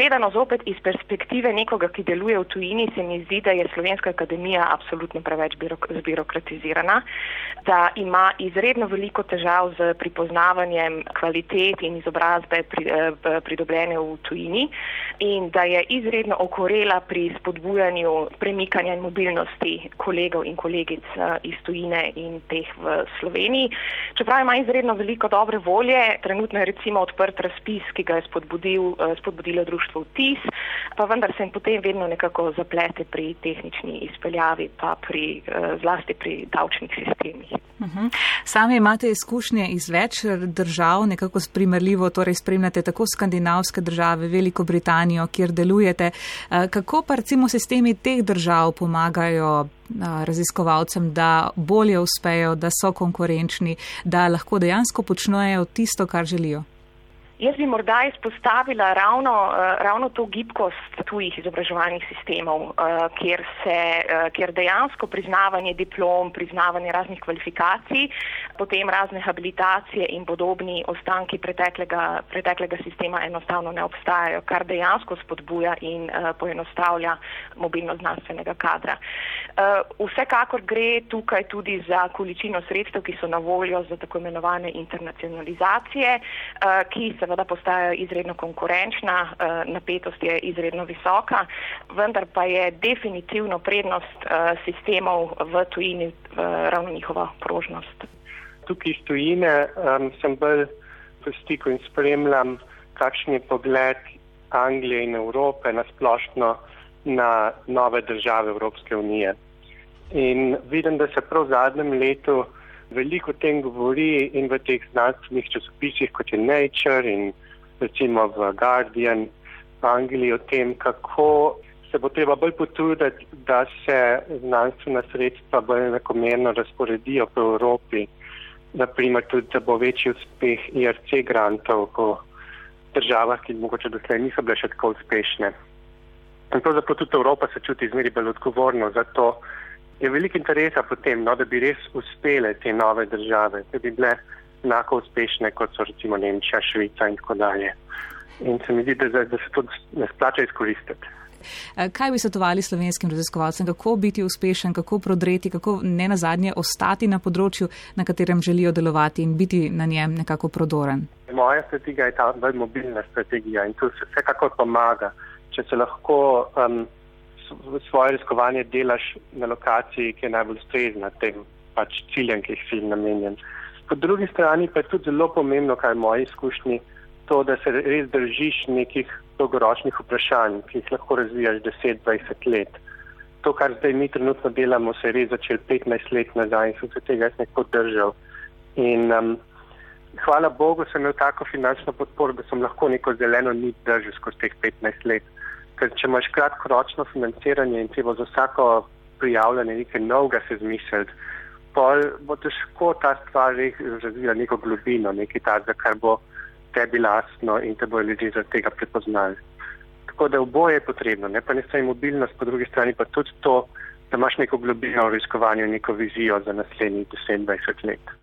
gledano zopet iz perspektive nekoga, ki deluje v tujini, se mi zdi, da je Slovenska akademija absolutno preveč birok zbirokratizirana, da ima izredno veliko težav z pripoznavanjem kvalitet in izobrazbe pri, eh, pridobljene v tujini in da je izredno okorela pri spodbujanju premikanja in mobilnosti kolegov in kolegic eh, iz tujine in teh v Sloveniji. Čeprav ima izredno veliko dobre volje, trenutno je recimo odprt razpis, ki ga je spodbudil, eh, spodbudilo društvo TIS, pa vendar se jim potem vedno nekako zaplete pri tehnični izpeljavi, pa pri, eh, zlasti pri davčnih sistemih. Uhum. Sami imate izkušnje iz več držav, nekako primerljivo, torej spremljate tako skandinavske države, Veliko Britanijo, kjer delujete. Kako pa recimo sistemi teh držav pomagajo raziskovalcem, da bolje uspejo, da so konkurenčni, da lahko dejansko počnejo tisto, kar želijo? Jaz bi morda izpostavila ravno, uh, ravno to gibkost tujih izobraževalnih sistemov, uh, kjer, se, uh, kjer dejansko priznavanje diplom, priznavanje raznih kvalifikacij, potem razne habilitacije in podobni ostanki preteklega, preteklega sistema enostavno ne obstajajo, kar dejansko spodbuja in poenostavlja mobilnost znanstvenega kadra. Vsekakor gre tukaj tudi za količino sredstev, ki so na voljo za tako imenovane internacionalizacije, ki se seveda postajajo izredno konkurenčna, eh, napetost je izredno visoka, vendar pa je definitivno prednost eh, sistemov v tujini eh, ravno njihova prožnost. Tukaj iz tujine um, sem bolj v stiku in spremljam, kakšen je pogled Anglije in Evrope na splošno na nove države Evropske unije. In vidim, da se prav v zadnjem letu veliko o tem govori in v teh znanstvenih časopisih, kot je Nature in recimo v Guardian v Angliji, o tem, kako se bo treba bolj potruditi, da se znanstvena sredstva bolj enakomerno razporedijo po Evropi. Naprimer, tudi, da bo večji uspeh IRC grantov po državah, ki mogoče doslej niso bile še tako uspešne. In pravzaprav tudi Evropa se čuti izmeri bolj odgovorno za to, je veliko interesa potem, no, da bi res uspele te nove države, da bi bile enako uspešne kot so recimo Nemčija, Švica in tako dalje. In se mi zdi, da, da se to ne splača izkoristiti. Eh, kaj bi svetovali slovenskim raziskovalcem, kako biti uspešen, kako prodreti, kako ne na zadnje ostati na področju, na katerem želijo delovati in biti na njem nekako prodoren? Moja strategija je ta mobilna strategija in to se vsekakor pomaga, če se lahko um, svoje riskovanje delaš na lokaciji, ki je najbolj ustrezna tem pač ciljem, ki jih si namenjen. Po drugi strani pa je tudi zelo pomembno, kaj je moje izkušnje, to, da se res držiš nekih dolgoročnih vprašanj, ki jih lahko razvijaš 10-20 let. To, kar zdaj mi trenutno delamo, se je res začel 15 let nazaj in sem se tega jaz neko držal. In um, hvala Bogu sem imel tako finančno podporo, da sem lahko neko zeleno nit držal skozi teh 15 let ker če imaš kratkoročno financiranje in treba za vsako prijavljanje nekaj novega se zmisliti, pol bo težko ta stvar razvila neko globino, nekaj takega, kar bo tebi lastno in te bo ljudje zaradi tega prepoznali. Tako da oboje je potrebno, ne pa ne samo mobilnost, po drugi strani pa tudi to, da imaš neko globino v raziskovanju, neko vizijo za naslednjih 10-20 let.